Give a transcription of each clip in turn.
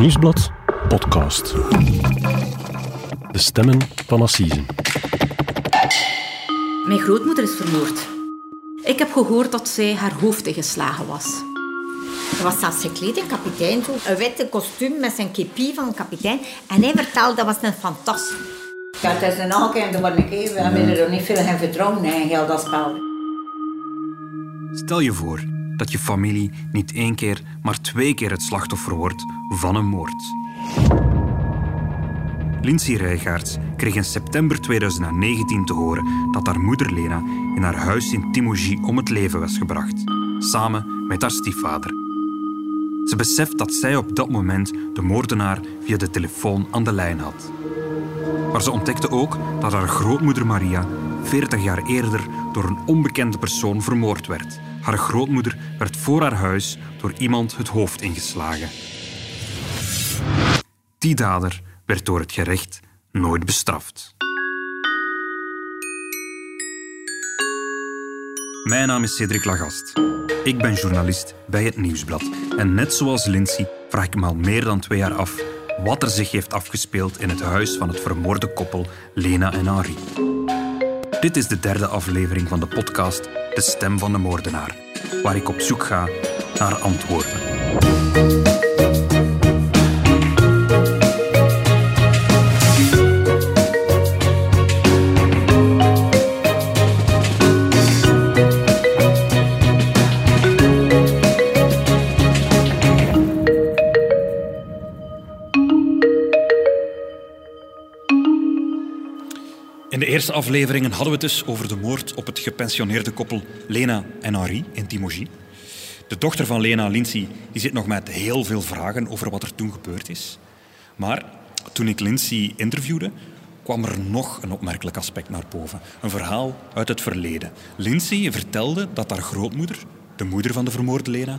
Nieuwsblad podcast. De stemmen van Assisen. Mijn grootmoeder is vermoord. Ik heb gehoord dat zij haar hoofd ingeslagen was. Hij was zelfs gekleed in kapitein, zo. een witte kostuum met zijn kepie van kapitein. En hij vertelde, dat was een fantastisch. Ja, het is een aankijker, maar ik we hebben er niet veel in vertrouwen in heel dat spel. Stel je voor dat je familie niet één keer, maar twee keer het slachtoffer wordt van een moord. Lindsay Rijgaards kreeg in september 2019 te horen dat haar moeder Lena in haar huis in Timogie om het leven was gebracht, samen met haar stiefvader. Ze beseft dat zij op dat moment de moordenaar via de telefoon aan de lijn had. Maar ze ontdekte ook dat haar grootmoeder Maria 40 jaar eerder door een onbekende persoon vermoord werd. Haar grootmoeder werd voor haar huis door iemand het hoofd ingeslagen. Die dader werd door het gerecht nooit bestraft. Mijn naam is Cedric Lagast. Ik ben journalist bij het Nieuwsblad. En net zoals Lindsay vraag ik me al meer dan twee jaar af wat er zich heeft afgespeeld in het huis van het vermoorde koppel Lena en Henri. Dit is de derde aflevering van de podcast De Stem van de Moordenaar, waar ik op zoek ga naar antwoorden. Eerste afleveringen hadden we het dus over de moord op het gepensioneerde koppel Lena en Henri in Timogie. De dochter van Lena, Lindsay, die zit nog met heel veel vragen over wat er toen gebeurd is. Maar toen ik Lindsay interviewde, kwam er nog een opmerkelijk aspect naar boven. Een verhaal uit het verleden. Lindsay vertelde dat haar grootmoeder, de moeder van de vermoorde Lena,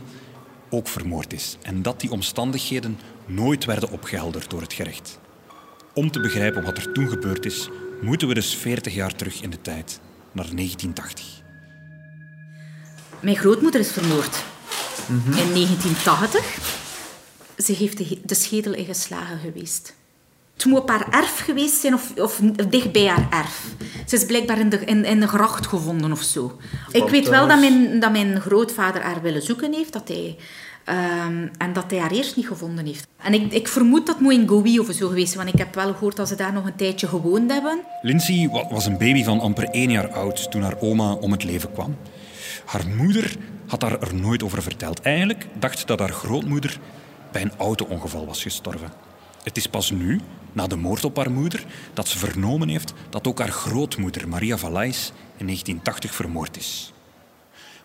ook vermoord is. En dat die omstandigheden nooit werden opgehelderd door het gerecht. Om te begrijpen wat er toen gebeurd is, moeten we dus 40 jaar terug in de tijd, naar 1980. Mijn grootmoeder is vermoord. In 1980. Ze heeft de, de schedel ingeslagen geweest. Het moet op haar erf geweest zijn of, of dicht bij haar erf. Ze is blijkbaar in de, in, in de gracht gevonden of zo. Ik weet wel dat mijn, dat mijn grootvader haar willen zoeken heeft. Dat hij, ehm, en dat hij haar eerst niet gevonden heeft. En ik, ik vermoed dat moet in Gowie of zo geweest. Want ik heb wel gehoord dat ze daar nog een tijdje gewoond hebben. Lindsay wa- was een baby van amper één jaar oud toen haar oma om het leven kwam. Haar moeder had haar er nooit over verteld. Eigenlijk dacht dat haar grootmoeder bij een auto-ongeval was gestorven. Het is pas nu, na de moord op haar moeder, dat ze vernomen heeft dat ook haar grootmoeder, Maria Valais, in 1980 vermoord is.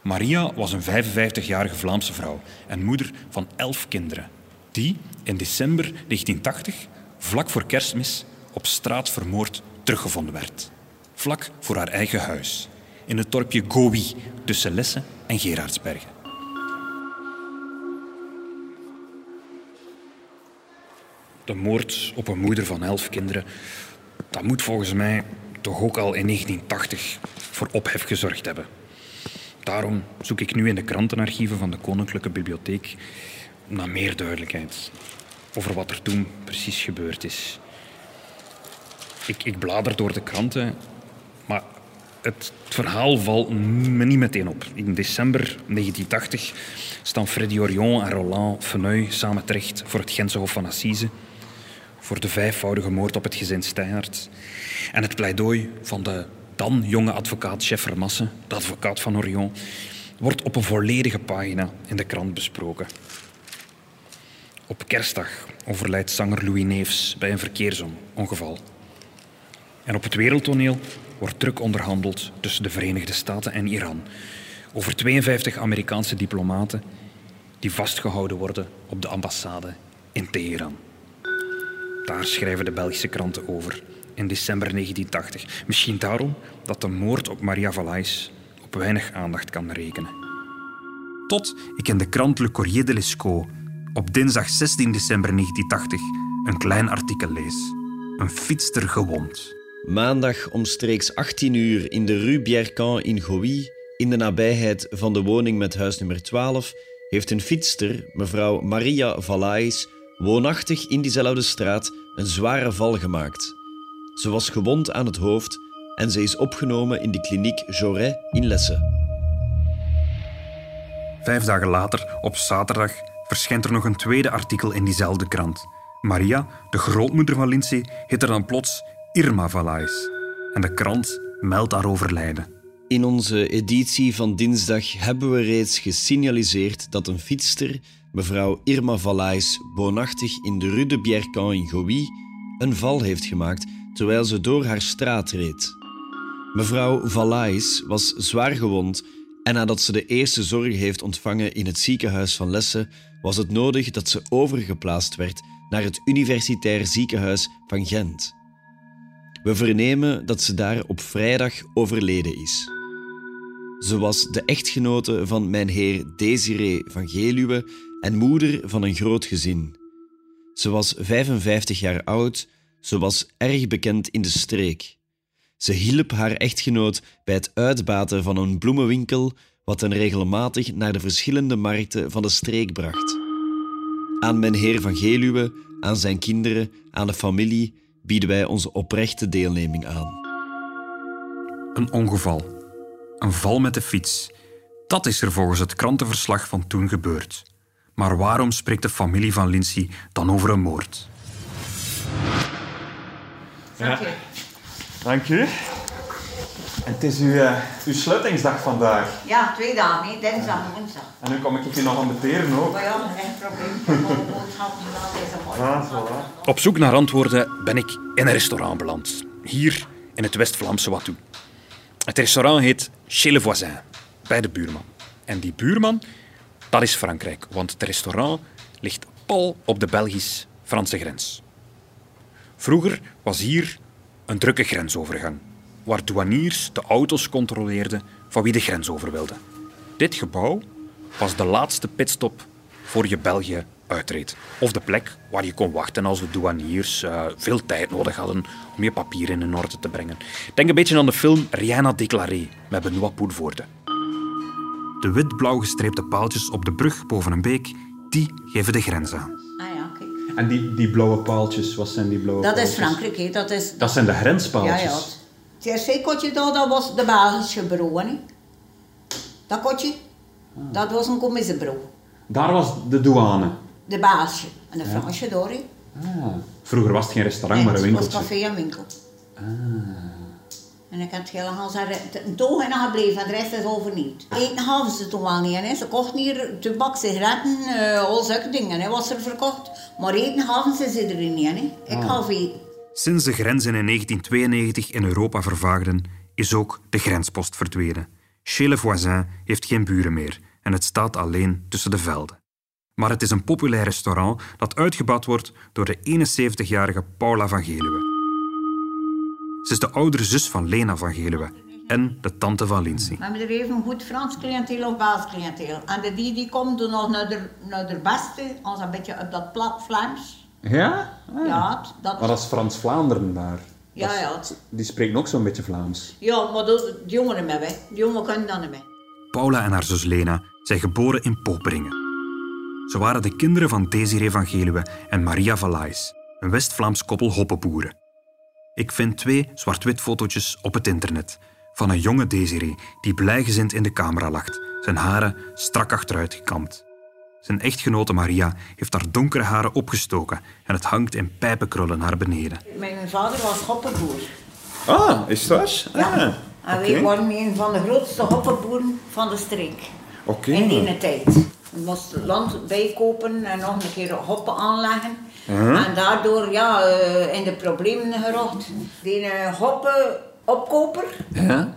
Maria was een 55-jarige Vlaamse vrouw en moeder van elf kinderen, die in december 1980, vlak voor kerstmis, op straat vermoord teruggevonden werd. Vlak voor haar eigen huis, in het dorpje Gowie tussen Lesse en Gerardsbergen. De moord op een moeder van elf kinderen, dat moet volgens mij toch ook al in 1980 voor ophef gezorgd hebben. Daarom zoek ik nu in de krantenarchieven van de Koninklijke Bibliotheek naar meer duidelijkheid over wat er toen precies gebeurd is. Ik, ik blader door de kranten, maar het verhaal valt me niet meteen op. In december 1980 staan Freddy Orion en Roland Feneuil samen terecht voor het Gentse Hof van Assise voor de vijfvoudige moord op het gezin Steinaert. En het pleidooi van de dan jonge advocaat Chef de advocaat van Orion, wordt op een volledige pagina in de krant besproken. Op kerstdag overlijdt zanger Louis Neefs bij een verkeersongeval. En op het wereldtoneel wordt druk onderhandeld tussen de Verenigde Staten en Iran over 52 Amerikaanse diplomaten die vastgehouden worden op de ambassade in Teheran. Daar schrijven de Belgische kranten over in december 1980. Misschien daarom dat de moord op Maria Valais op weinig aandacht kan rekenen. Tot ik in de krant Le Courrier de l'Escaut op dinsdag 16 december 1980 een klein artikel lees. Een fietster gewond. Maandag omstreeks 18 uur in de Rue Biercamp in Gowy, in de nabijheid van de woning met huis nummer 12, heeft een fietster, mevrouw Maria Valais, woonachtig in diezelfde straat, een zware val gemaakt. Ze was gewond aan het hoofd en ze is opgenomen in de kliniek Joret in Lesse. Vijf dagen later, op zaterdag, verschijnt er nog een tweede artikel in diezelfde krant. Maria, de grootmoeder van Lindsay, heet er dan plots Irma Valais. En de krant meldt haar overlijden. In onze editie van dinsdag hebben we reeds gesignaliseerd dat een fietster, mevrouw Irma Valais, woonachtig in de Rue de Biercamp in Gouy, een val heeft gemaakt terwijl ze door haar straat reed. Mevrouw Valais was zwaar gewond en nadat ze de eerste zorg heeft ontvangen in het ziekenhuis van Lesse, was het nodig dat ze overgeplaatst werd naar het Universitair Ziekenhuis van Gent. We vernemen dat ze daar op vrijdag overleden is. Ze was de echtgenote van mijn heer Desiré van Geluwe en moeder van een groot gezin. Ze was 55 jaar oud, ze was erg bekend in de streek. Ze hielp haar echtgenoot bij het uitbaten van een bloemenwinkel, wat hen regelmatig naar de verschillende markten van de streek bracht. Aan mijn heer van Geluwe, aan zijn kinderen, aan de familie bieden wij onze oprechte deelneming aan. Een ongeval. Een val met de fiets. Dat is er volgens het krantenverslag van toen gebeurd. Maar waarom spreekt de familie van Lindsay dan over een moord? Ja. Dank u. En het is uw, uh, uw sluitingsdag vandaag. Ja, twee dagen, hè. dinsdag en woensdag. En nu kom ik je nog aan beteren ook. Maar ja, geen probleem. Ah, voilà. Op zoek naar antwoorden ben ik in een restaurant beland. Hier in het West-Vlaamse Watou. Het restaurant heet Chez le Voisin, bij de buurman. En die buurman, dat is Frankrijk, want het restaurant ligt pal op de Belgisch-Franse grens. Vroeger was hier een drukke grensovergang, waar douaniers de auto's controleerden van wie de grens over wilde. Dit gebouw was de laatste pitstop voor je België uitreed. Of de plek waar je kon wachten als de douaniers uh, veel tijd nodig hadden om je papieren in orde te brengen. Denk een beetje aan de film Rihanna Déclaré met Benoît Poelvoorde. De wit-blauw gestreepte paaltjes op de brug boven een beek, die geven de grens aan. Ah ja. En die, die blauwe paaltjes, wat zijn die blauwe Dat is paaltjes? Frankrijk, hè. Dat is... Dat zijn de Ja, grenspaaltjes. ja. Het eerste kotje daar, dat was de Belgische hè. Dat kotje, dat was een commissiebureau. Daar was de douane. De Belgische. En de Franse door, hè. Ah. Vroeger was het geen restaurant, maar een het was café en winkel. En ik heb helemaal een toog in gebleven en de rest is overnieuwd. Eten hadden ze toen wel niet. Hè. Ze kochten hier tobak, sigaretten, eh al zulke dingen. Hè, was er verkocht. Maar eten hadden ze ze er niet. Hè. Ik gaf eten. Sinds de grenzen in 1992 in Europa vervaagden, is ook de grenspost verdwenen. Chez le Voisin heeft geen buren meer en het staat alleen tussen de velden. Maar het is een populair restaurant dat uitgebouwd wordt door de 71-jarige Paula van Geluwe. Ze is de oudere zus van Lena van Geluwe en de tante van Lindsay. We hebben er even een goed Frans cliënteel of Baals cliënteel. En de die die komt doen nog naar de, naar de beste, als een beetje op dat plat Vlaams. Ja? Ah. Ja, dat, Maar dat is Frans-Vlaanderen daar. ja, ja, het- Die spreken ook zo'n beetje Vlaams. ja, maar dat, de jongeren met mij. De jongen kunnen dat niet mee. Paula en haar zus Lena zijn geboren in Poperingen. Ze waren de kinderen van Desiree van Geluwe en Maria Valais, een West-Vlaams koppel hoppenboeren. Ik vind twee zwart-wit fotootjes op het internet van een jonge Desiree die blijgezind in de camera lacht, zijn haren strak achteruit gekamd. Zijn echtgenote Maria heeft haar donkere haren opgestoken en het hangt in pijpenkrullen naar beneden. Mijn vader was hoppenboer. Ah, is dat? Ja. Ah, En wij waren een van de grootste hoppenboeren van de streek. Oké. In die tijd. Je moest land bijkopen en nog een keer hoppen aanleggen. En daardoor ja, eh, in de problemen geraakt. Die eh, hoppenopkoper Ja?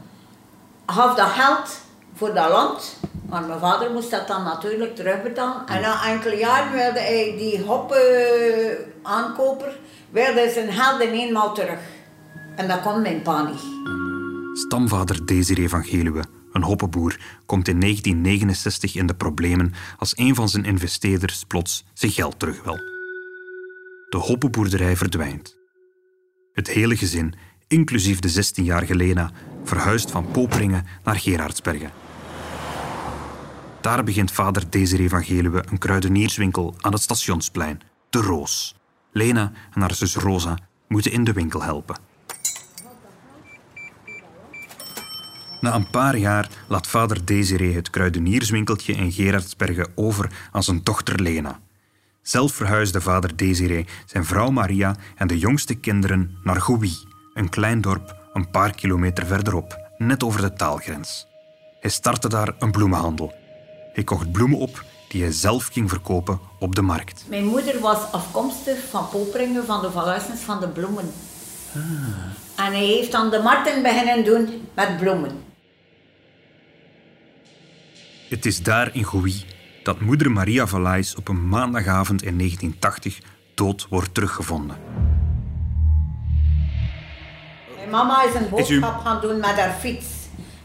gaf dat geld voor dat land. Maar mijn vader moest dat dan natuurlijk terugbetalen. En na enkele jaren wilde hij die hoppenaankoper wilde zijn geld in eenmaal terug. En dat kon mijn pa niet. Stamvader Desiree van Geluwe, een hoppenboer, komt in 1969 in de problemen als een van zijn investeerders plots zijn geld terug wil. De hoppenboerderij verdwijnt. Het hele gezin, inclusief de 16-jarige Lena, verhuist van Poperingen naar Gerardsbergen. Daar begint vader Desiree van Geluwe een kruidenierswinkel aan het stationsplein, de Roos. Lena en haar zus Rosa moeten in de winkel helpen. Na een paar jaar laat vader Desiree het kruidenierswinkeltje in Gerardsbergen over aan zijn dochter Lena. Zelf verhuisde vader Desiree zijn vrouw Maria en de jongste kinderen naar Gouy, een klein dorp een paar kilometer verderop, net over de taalgrens. Hij startte daar een bloemenhandel. Hij kocht bloemen op die hij zelf ging verkopen op de markt. Mijn moeder was afkomstig van Poperingen, van de Valuisens van de bloemen. En hij heeft dan de markten beginnen doen met bloemen. Het is daar in Gouy dat moeder Maria Valais op een maandagavond in 1980 dood wordt teruggevonden. Mijn mama is een u- boodschap gaan doen met haar fiets.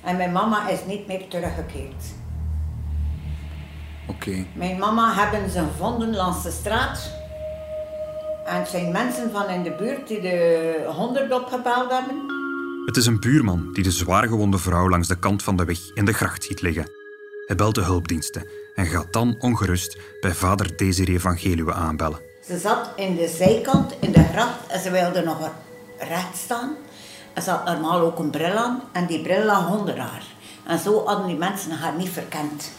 En mijn mama is niet meer teruggekeerd. Oké. Mijn mama hebben ze gevonden langs de straat. En het zijn mensen van in de buurt die de honderd opgebeld hebben. Het is een buurman die de zwaargewonde vrouw langs de kant van de weg in de gracht ziet liggen. Hij belt de hulpdiensten en gaat dan ongerust bij vader Desiree van Geluwe aanbellen. Ze zat in de zijkant in de gracht en ze wilde nog recht staan. En ze had normaal ook een bril aan en die bril lag onder haar. En zo hadden die mensen haar niet verkend.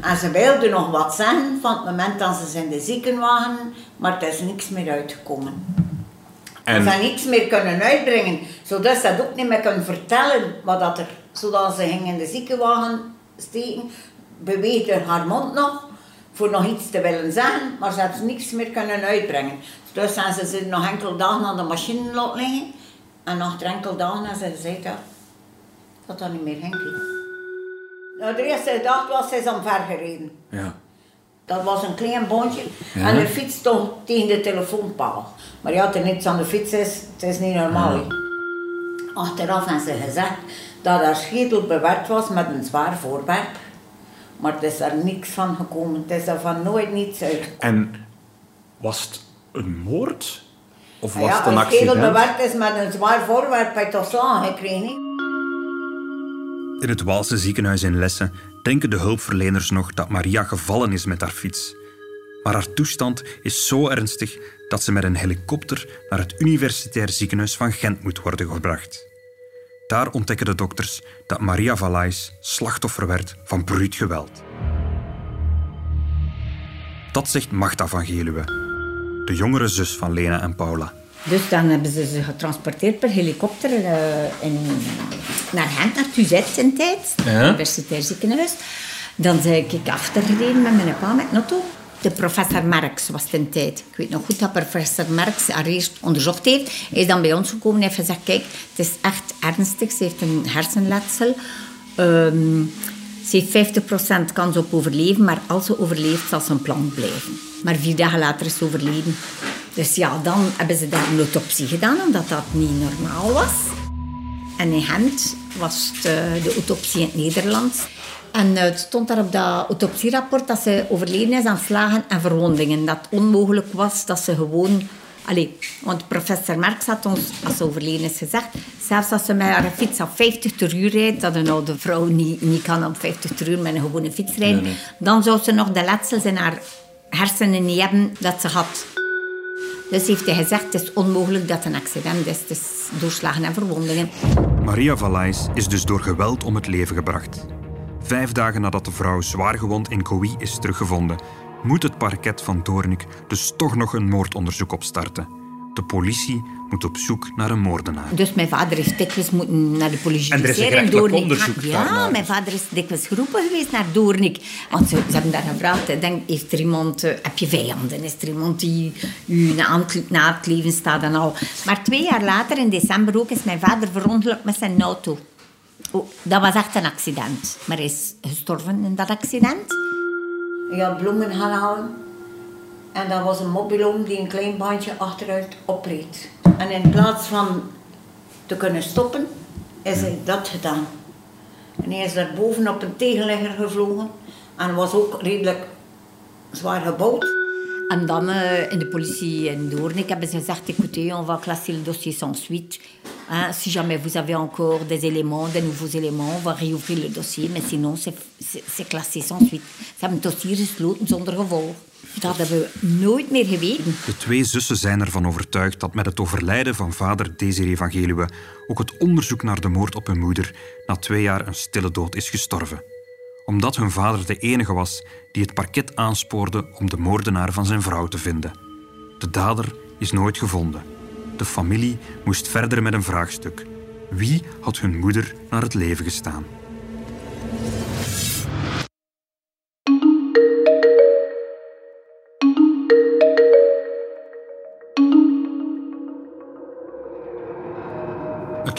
En ze wilde nog wat zeggen van het moment dat ze in de ziekenwagen, maar er is niks meer uitgekomen. En Ze hebben niks meer kunnen uitbrengen, zodat ze dat ook niet meer kunnen vertellen wat dat er, zodat ze ging in de ziekenwagen steken, beweegde haar mond nog voor nog iets te willen zeggen, maar ze hebben niks meer kunnen uitbrengen. Dus zijn ze ze nog enkele dagen aan de machine laten liggen en nog enkele dagen hebben ze gezegd ja, dat dat niet meer ging. Nou, de eerste dag was ze omver gereden. ja. Dat was een klein boontje. En de fiets stond tegen de telefoonpaal. Maar ja, er niets aan de fiets is, het is niet normaal. Achteraf hebben ze gezegd dat haar schedel bewerkt was met een zwaar voorwerp. Maar er is er niks van gekomen. Het is er van nooit niets uitgekomen. En was het een moord? Of was ja, het een als schedel accident? bewerkt is met een zwaar voorwerp, heb je toch zo aangekregen. hè? In het Waalse ziekenhuis in Lessen denken de hulpverleners nog dat Maria gevallen is met haar fiets. Maar haar toestand is zo ernstig dat ze met een helikopter naar het Universitair Ziekenhuis van Gent moet worden gebracht. Daar ontdekken de dokters dat Maria Valais slachtoffer werd van bruut geweld. Dat zegt Magda van Geluwe, de jongere zus van Lena en Paula. Dus dan hebben ze ze getransporteerd per helikopter eh, in, naar Gent, naar Tuzet in tijd, het universitair ziekenhuis. Dan ben ik achtergereden met mijn pa met een auto. De professor Marx was in tijd. Ik weet nog goed dat professor Marx haar eerst onderzocht heeft. Hij is dan bij ons gekomen en heeft gezegd, kijk, het is echt ernstig. Ze heeft een hersenletsel. Ehm, ze heeft 50% kans op overleven, maar als ze overleeft, zal ze een plank blijven. Maar vier dagen later is ze overleden. Dus ja, dan hebben ze daar een autopsie gedaan, omdat dat niet normaal was. En in Gent was het, eh, de autopsie in het Nederlands. En eh, het stond daar op dat autopsierapport dat ze overleden is aan slagen en verwondingen. Dat het onmogelijk was dat ze gewoon... Allee, want professor Marx had ons, als ze overleden is, gezegd... Zelfs als ze met haar fiets op 50 per uur rijdt, dat een oude vrouw niet, niet kan op 50 per uur met een gewone fiets rijden, dan zou ze nog de letsels in haar hersenen niet hebben dat ze had. Dus heeft hij gezegd, het is onmogelijk dat het een accident is. Het is doorslagen en verwondingen. Maria Valais is dus door geweld om het leven gebracht. Vijf dagen nadat de vrouw zwaargewond in Kouy is teruggevonden, moet het parket van Doornik dus toch nog een moordonderzoek opstarten. De politie moet op zoek naar een moordenaar. Dus mijn vader is dikwijls moeten naar de politie En er is een Doornik onderzoek. Ja, daarnaar. mijn vader is dikwijls geroepen geweest naar Doornik. Want ze, ze hebben daar gevraagd, denk, heeft er iemand, eh, heb je vijanden? Is er iemand die u na, aan het- na het leven staat en al? Maar twee jaar later, in december ook, is mijn vader verongelukt met zijn auto. Dat was echt een accident. Maar hij is gestorven in dat accident. Je had bloemen gaan halen. En dat was een mobiloom die een klein bandje achteruit opreed. En in plaats van te kunnen stoppen, is hij dat gedaan. En hij is daar boven op een tegenligger gevlogen. En was ook redelijk zwaar gebouwd. En dan eh, in de politie in Doornik hebben ze gezegd, écoutez, on va classer le dossier sans suite. Hein, si jamais vous avez encore des éléments, des nouveaux éléments, on va réouvrir le dossier. Mais sinon, c'est- classé sans suite. Ze hebben het dossier gesloten zonder gevolg. Dat hebben we nooit meer geweten. De twee zussen zijn ervan overtuigd dat met het overlijden van vader Desiree van Geluwe ook het onderzoek naar de moord op hun moeder na twee jaar een stille dood is gestorven. Omdat hun vader de enige was die het parket aanspoorde om de moordenaar van zijn vrouw te vinden. De dader is nooit gevonden. De familie moest verder met een vraagstuk. Wie had hun moeder naar het leven gestaan?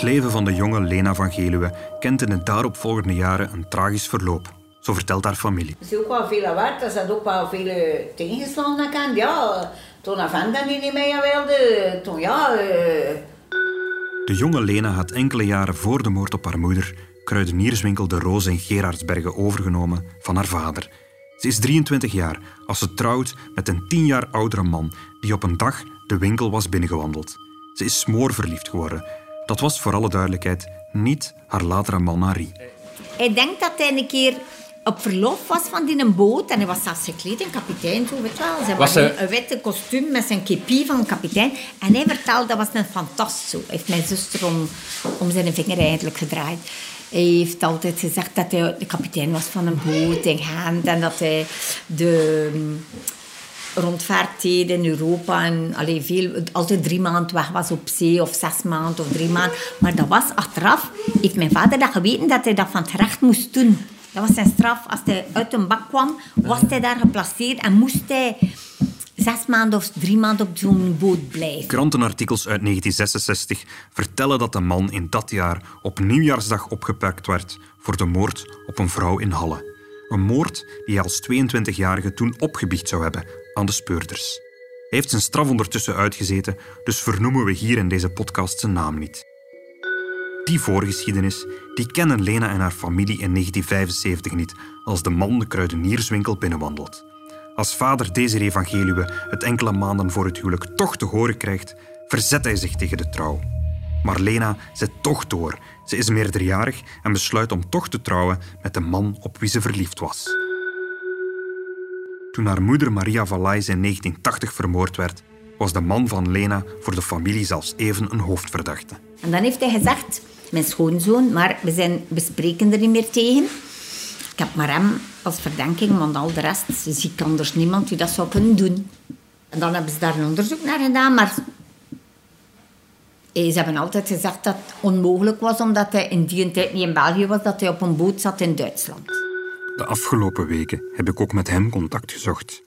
Leven van de jonge Lena van Geluwe kent in de daaropvolgende jaren een tragisch verloop. Zo vertelt haar familie. Er is ook wel veel waard. Er zat ook wel veel tegenslagen aan. Ja, toen dat niet meer wilde, toen ja... eh, De jonge Lena had enkele jaren voor de moord op haar moeder kruidenierswinkel De Roos in Gerardsbergen overgenomen van haar vader. Ze is 23 jaar als ze trouwt met een 10 jaar oudere man die op een dag de winkel was binnengewandeld. Ze is smoorverliefd geworden. Dat was voor alle duidelijkheid niet haar latere man Henri. Hij denkt dat hij een keer op verlof was van die een boot. En hij was zelfs gekleed, een kapitein, zo weet je wel. Ze Was een witte kostuum met zijn kepi van een kapitein. En hij vertelde, dat was een fantast zo. Hij heeft mijn zuster om, om zijn vinger eigenlijk gedraaid. Hij heeft altijd gezegd dat hij de kapitein was van een boot in Gent. En dat hij de rondvaart deed in Europa. En allee, veel, altijd drie maanden weg was op zee, of zes maanden of drie maanden. Maar dat was achteraf, heeft mijn vader dat geweten, dat hij dat van terecht moest doen. Dat was zijn straf. Als hij uit een bak kwam, was hij daar geplaceerd en moest hij zes maanden of drie maanden op zo'n boot blijven. Krantenartikels uit 1966 vertellen dat de man in dat jaar op nieuwjaarsdag opgepakt werd voor de moord op een vrouw in Halle. Een moord die hij als 22-jarige toen opgebiecht zou hebben aan de speurders. Hij heeft zijn straf ondertussen uitgezeten, dus vernoemen we hier in deze podcast zijn naam niet. Die voorgeschiedenis die kennen Lena en haar familie in 1975 niet, als de man de kruidenierswinkel binnenwandelt. Als vader Desiree van Geluwe het enkele maanden voor het huwelijk toch te horen krijgt, verzet hij zich tegen de trouw. Maar Lena zet toch door. Ze is meerderjarig en besluit om toch te trouwen met de man op wie ze verliefd was. Toen haar moeder Maria Valais in 1980 vermoord werd, was de man van Lena voor de familie zelfs even een hoofdverdachte. En dan heeft hij gezegd, mijn schoonzoon, maar we, zijn, we spreken er niet meer tegen. Ik heb maar hem als verdenking, want al de rest zie ik anders niemand die dat zou kunnen doen. En dan hebben ze daar een onderzoek naar gedaan, maar eh, ze hebben altijd gezegd dat het onmogelijk was, omdat hij in die tijd niet in België was, dat hij op een boot zat in Duitsland. De afgelopen weken heb ik ook met hem contact gezocht.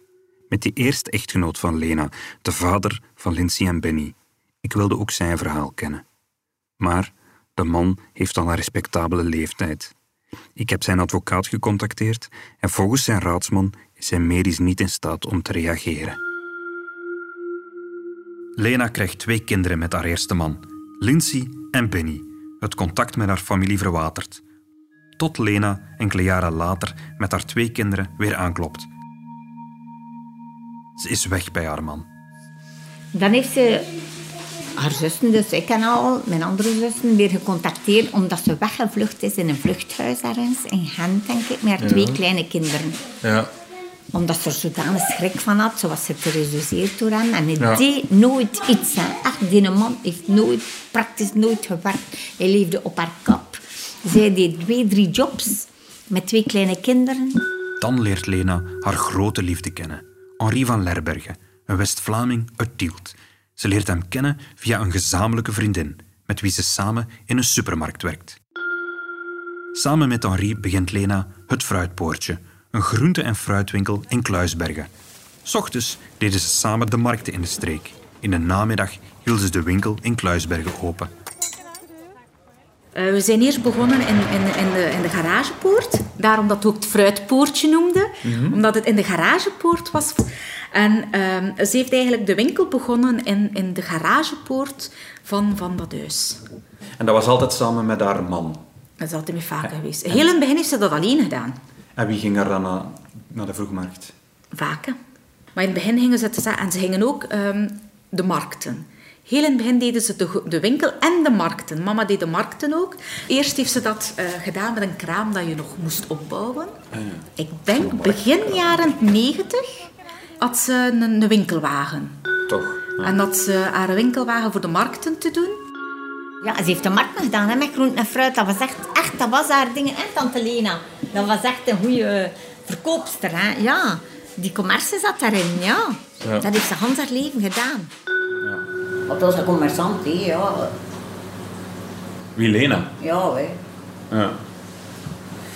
Met die eerste echtgenoot van Lena, de vader van Lindsay en Benny. Ik wilde ook zijn verhaal kennen. Maar de man heeft al een respectabele leeftijd. Ik heb zijn advocaat gecontacteerd en volgens zijn raadsman is hij medisch niet in staat om te reageren. Lena krijgt twee kinderen met haar eerste man, Lindsay en Benny. Het contact met haar familie verwatert. Tot Lena enkele jaren later met haar twee kinderen weer aanklopt. Ze is weg bij haar man. Dan heeft ze haar zussen, dus ik en al, mijn andere zussen, weer gecontacteerd omdat ze weggevlucht is in een vluchthuis ergens, in Gent denk ik, met haar twee kleine kinderen. Ja. Omdat ze er zodanig schrik van had, ze was geterroriseerd door hem. En hij Ja. deed nooit iets. Hè. Echt, die man heeft nooit, praktisch nooit gewerkt. Hij leefde op haar kap. Zij deed twee, drie jobs met twee kleine kinderen. Dan leert Lena haar grote liefde kennen. Henri van Lerbergen, een West-Vlaming uit Tielt. Ze leert hem kennen via een gezamenlijke vriendin, met wie ze samen in een supermarkt werkt. Samen met Henri begint Lena het Fruitpoortje, een groente- en fruitwinkel in Kluisbergen. Ochtends deden ze samen de markten in de streek. In de namiddag hielden ze de winkel in Kluisbergen open. Eh, we zijn eerst begonnen in, in, in, de, in de garagepoort. Daarom dat we ook het fruitpoortje noemden. Omdat het in de garagepoort was. En ehm, ze heeft eigenlijk de winkel begonnen in, in de garagepoort van, van dat huis. En dat was altijd samen met haar man. Dat is altijd met vaker geweest. Heel in het begin heeft ze dat alleen gedaan. En wie ging er dan naar, naar de vroegmarkt? Vaken. Maar in het begin gingen ze het en ze gingen ook ehm, de markten. Heel in het begin deden ze de, de winkel en de markten. Mama deed de markten ook. Eerst heeft ze dat eh, gedaan met een kraam dat je nog moest opbouwen. Ik denk begin jaren 90 had ze een, een winkelwagen. Toch? En dat ze haar winkelwagen voor de markten te doen. Ja, ze heeft de markt nog gedaan hè, met groenten en fruit. Dat was echt, echt dat was haar ding. En Tante Lena, dat was echt een goede verkoopster. Hè. Ja, die commerce zat daarin, ja. Ja. Dat heeft ze Hans haar leven gedaan. Dat was een commerçant, hè, ja. Wie Lena? Ja, hè. Ja.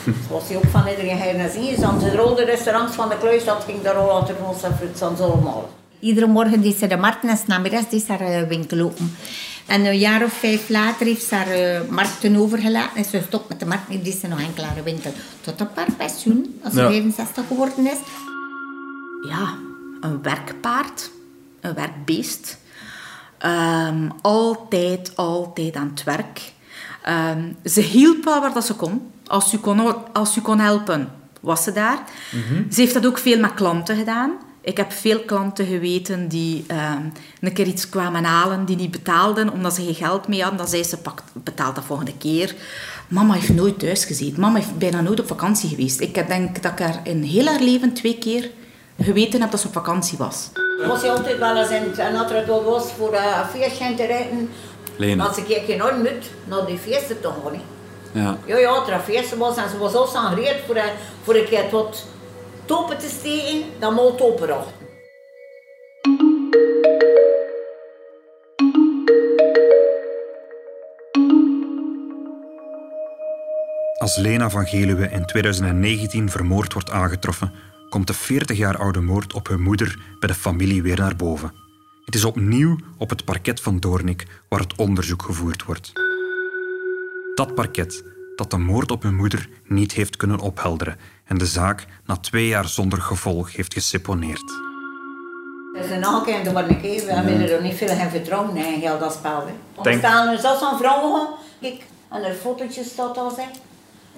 Was hij ook van iedereen her zien. Dan de rode restaurants van de kluis, dat ging daar al achter ons en fruit, dan allemaal. Iedere morgen deed ze de markt en 's namiddags deed ze haar eh, winkel open. En een jaar of vijf later heeft ze haar eh, markten overgelaten. En ze gestopt met de markt en deed ze nog enkel haar winkel. Tot op haar pensioen, als ze Ja. 65 geworden is. ja, een werkpaard, een werkbeest. Ehm, altijd, altijd aan het werk. Ehm, ze hielp wel waar dat ze kon. Als u kon, als u kon helpen, was ze daar. Ze heeft dat ook veel met klanten gedaan. Ik heb veel klanten geweten die ehm, een keer iets kwamen halen, die niet betaalden omdat ze geen geld mee hadden. Dan zei ze, pak, betaal dat volgende keer. Mama heeft nooit thuis gezeten. Mama heeft bijna nooit op vakantie geweest. Ik denk dat ik haar in heel haar leven twee keer geweten heb dat ze op vakantie was. Was hij altijd wel eens in het, en er wel was voor eh, een feestje te rijden. Lena. Als ik enorm moet, naar die feesten toch gewoon. Ja. Ja, ja, als er een feestje was en ze was al aan gereed voor, een- voor een keer tot topen te steken, dan moet het open wachten. Als Lena van Geluwe in 2019 vermoord wordt aangetroffen, komt de 40 jaar oude moord op hun moeder bij de familie weer naar boven. Het is opnieuw op het parket van Doornik waar het onderzoek gevoerd wordt. Dat parket dat de moord op hun moeder niet heeft kunnen ophelderen en de zaak na twee jaar zonder gevolg heeft geseponeerd. Dat is een wordt een keer. We hebben er niet veel in vertrouwen in heel dat spel. Er staan er zelfs aan vrouwen, kijk, en er fotootjes staat al zeg.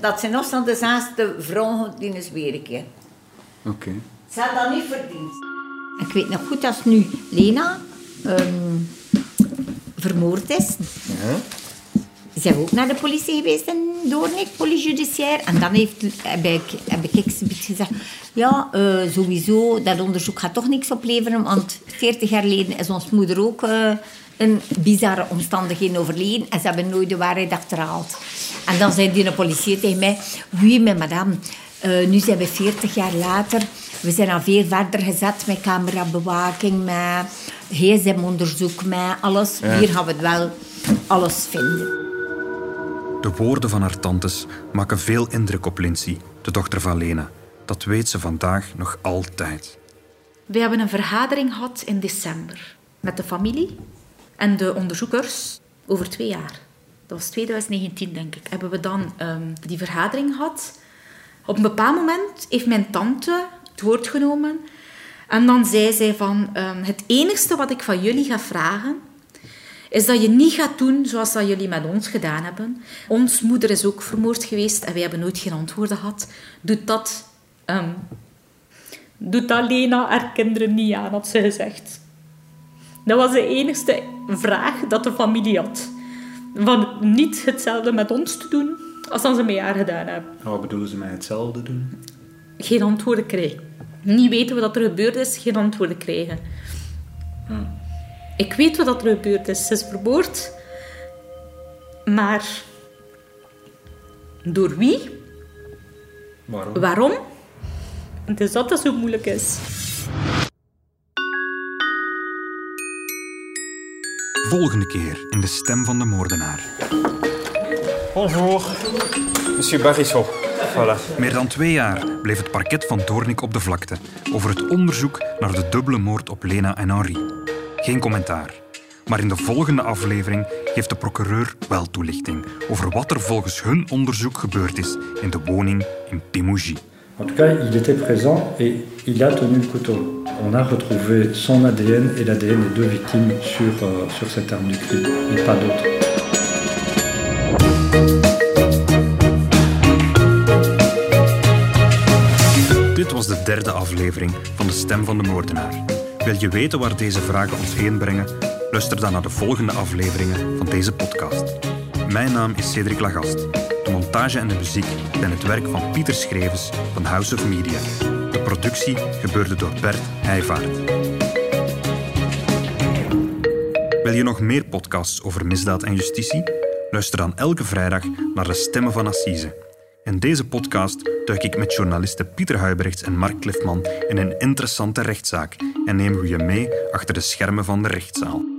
Dat zijn nog steeds de zesde vrouwen die is weer een keer. Oké. Ze hebben dat niet verdiend. Ik weet nog goed als nu Lena ehm, vermoord is. Zijn we ook naar de politie geweest in Doornik, politie judiciaire. En dan heeft, heb, ik, heb ik gezegd... Ja, eh, sowieso, dat onderzoek gaat toch niks opleveren. Want 40 jaar geleden is ons moeder ook eh, in bizarre omstandigheden overleden. En ze hebben nooit de waarheid achterhaald. En dan zei die politie tegen mij... Oui, maar madame, eh, nu zijn we 40 jaar later... We zijn al veel verder gezet met camerabewaking, met gsm-onderzoek, met alles. Hier gaan we het wel alles vinden. De woorden van haar tantes maken veel indruk op Lindsay, de dochter van Lena. Dat weet ze vandaag nog altijd. We hebben een vergadering gehad in december met de familie en de onderzoekers over twee jaar. Dat was 2019, denk ik. Hebben we dan ehm, die vergadering gehad. Op een bepaald moment heeft mijn tante het woord genomen. En dan zei zij van, ehm, het enigste wat ik van jullie ga vragen, is dat je niet gaat doen zoals dat jullie met ons gedaan hebben. Ons moeder is ook vermoord geweest en wij hebben nooit geen antwoorden gehad. Doet dat ehm, Doet dat Lena haar kinderen niet aan, had ze gezegd. Dat was de enigste vraag dat de familie had. Van niet hetzelfde met ons te doen als dat ze haar gedaan hebben. Wat bedoelen ze met hetzelfde doen? Geen antwoorden krijgen. Niet weten wat er gebeurd is, geen antwoorden krijgen. Ik weet wat er gebeurd is. Ze is vermoord. Maar... Door wie? Waarom? Waarom? Het is dat dat zo moeilijk is. Volgende keer in de stem van de moordenaar. Bonjour. Monsieur Barissot. Voilà. Meer dan twee jaar bleef het parket van Doornik op de vlakte over het onderzoek naar de dubbele moord op Lena en Henri. Geen commentaar. Maar in de volgende aflevering geeft de procureur wel toelichting over wat er volgens hun onderzoek gebeurd is in de woning in Pimouji. En tout cas, il était présent et il a tenu le couteau. On a retrouvé son ADN et l'ADN des deux victimes sur, euh, sur cette arme du crime, et pas d'autres. Was de derde aflevering van De Stem van de Moordenaar. Wil je weten waar deze vragen ons heen brengen? Luister dan naar de volgende afleveringen van deze podcast. Mijn naam is Cedric Lagast. De montage en de muziek zijn het werk van Pieter Schrevens van House of Media. De productie gebeurde door Bert Heijvaart. Wil je nog meer podcasts over misdaad en justitie? Luister dan elke vrijdag naar de Stemmen van Assise. In deze podcast duik ik met journalisten Pieter Huibrechts en Mark Cliffman in een interessante rechtszaak en nemen we je mee achter de schermen van de rechtszaal.